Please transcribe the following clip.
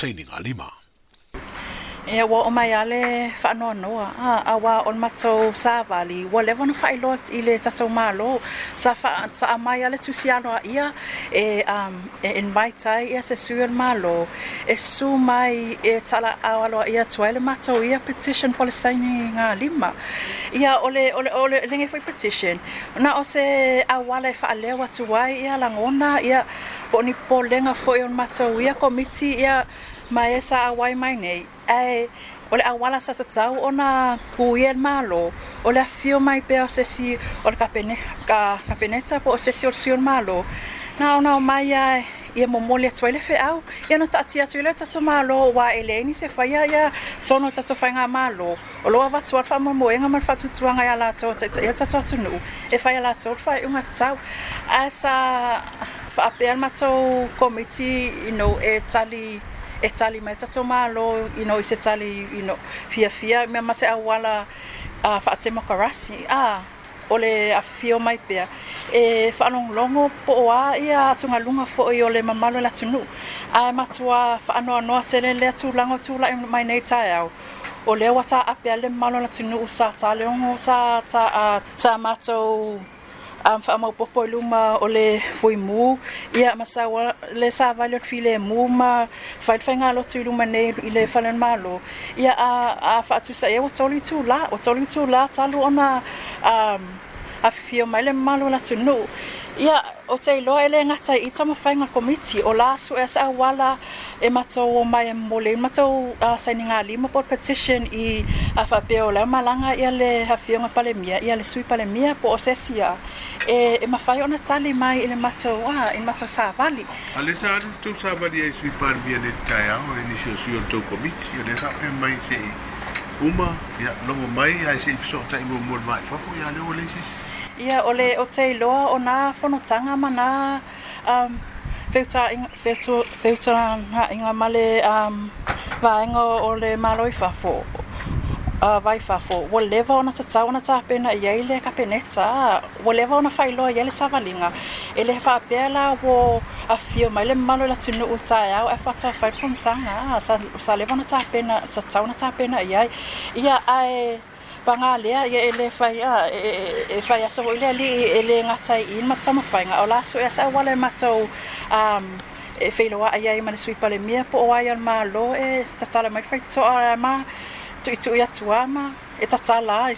tainga lima. E wa o mai ale fa no no a on mato sa vali wa le vono fai lot ile tato malo sa fa sa a mai ale tu sia no ia e um e in mai tai ia se su on malo e su mai e tala awa wa ia tu ile mato ia petition policy nga lima ia ole ole ole lenge foi petition na o awa a le fa le wa tu ia langona ia poni polenga foi on fo yon komitsi ia maesa miti ya awai mai nei ai ole awala sa tsau ona huien malo ole fio mai pe se si ole ka pene ka ka tsa po se si sion malo na ona mai ya ia momole atu ai le feʻau ia na taʻatia atu i le tato mālo uā elei ni se faia ia tono tato faiga mālo o loa avatu a le faamamoega ma le faatutuaga iā latou ataʻitaʻia tato atunuu e faia latou le faeʻuga tatau a sa fa pe al mato komiti ino e tali e tali mai tato malo ino i tali ino fia fia me mase a wala a fa te mo karasi a ole a fio mai pe e fa non longo po a ia tunga lunga fo i ole mamalo e la tunu a matua fa no no tele le tu lango tu la mai nei tai au ole le wata ape ale malo e la tunu sa tale ongo sa ta a sa mato am fa mau popo luma ole foi mu ia masa wa le sa valo file mu ma fa fa ngalo tu luma ne ile fa len malo ia a a fa tu sa ia o toli tu la o toli tu la talu ona um a fio mai le malo la tu no Ia, o te iloa ele ngata i tamo whainga komiti o la su e sa wala e matau o mai mole, matau uh, saini ngā lima po petition i a whapeo leo malanga i ale hawhionga palemia, i ale sui palemia po osesia. E, e mawhai ona tali mai i le matau, uh, i matau sa wali. A le sa anu tau sa wali e sui palemia ne tai au, e nisi o sui on tau komiti, o le hape mai se uma, ia longo mai, ai se i fisota i mo mo mai fafu, ia le o le sisi. ia o le o te iloa o nā whanotanga ma nā um, wheuta inga ma le um, vaenga o le maloi whafo uh, vai whafo ua lewa ona tatau ona tāpena i ai le kapeneta ua lewa ona whailoa i ai le savalinga e le whapea la ua awhio mai le malo la tunu o tae au e whatoa whaifomtanga sa, sa lewa ona tāpena sa tau ona tāpena i ai ia ai panga lea ye ele fai a e, e, e fai aso ile ali ele tai i ma tama fai nga ola so esa e wale mato um e fai loa ai ai mana sui pale mia po ai al ma lo e tatala mai fai to ara ma tu tu ya tu ama e tatala e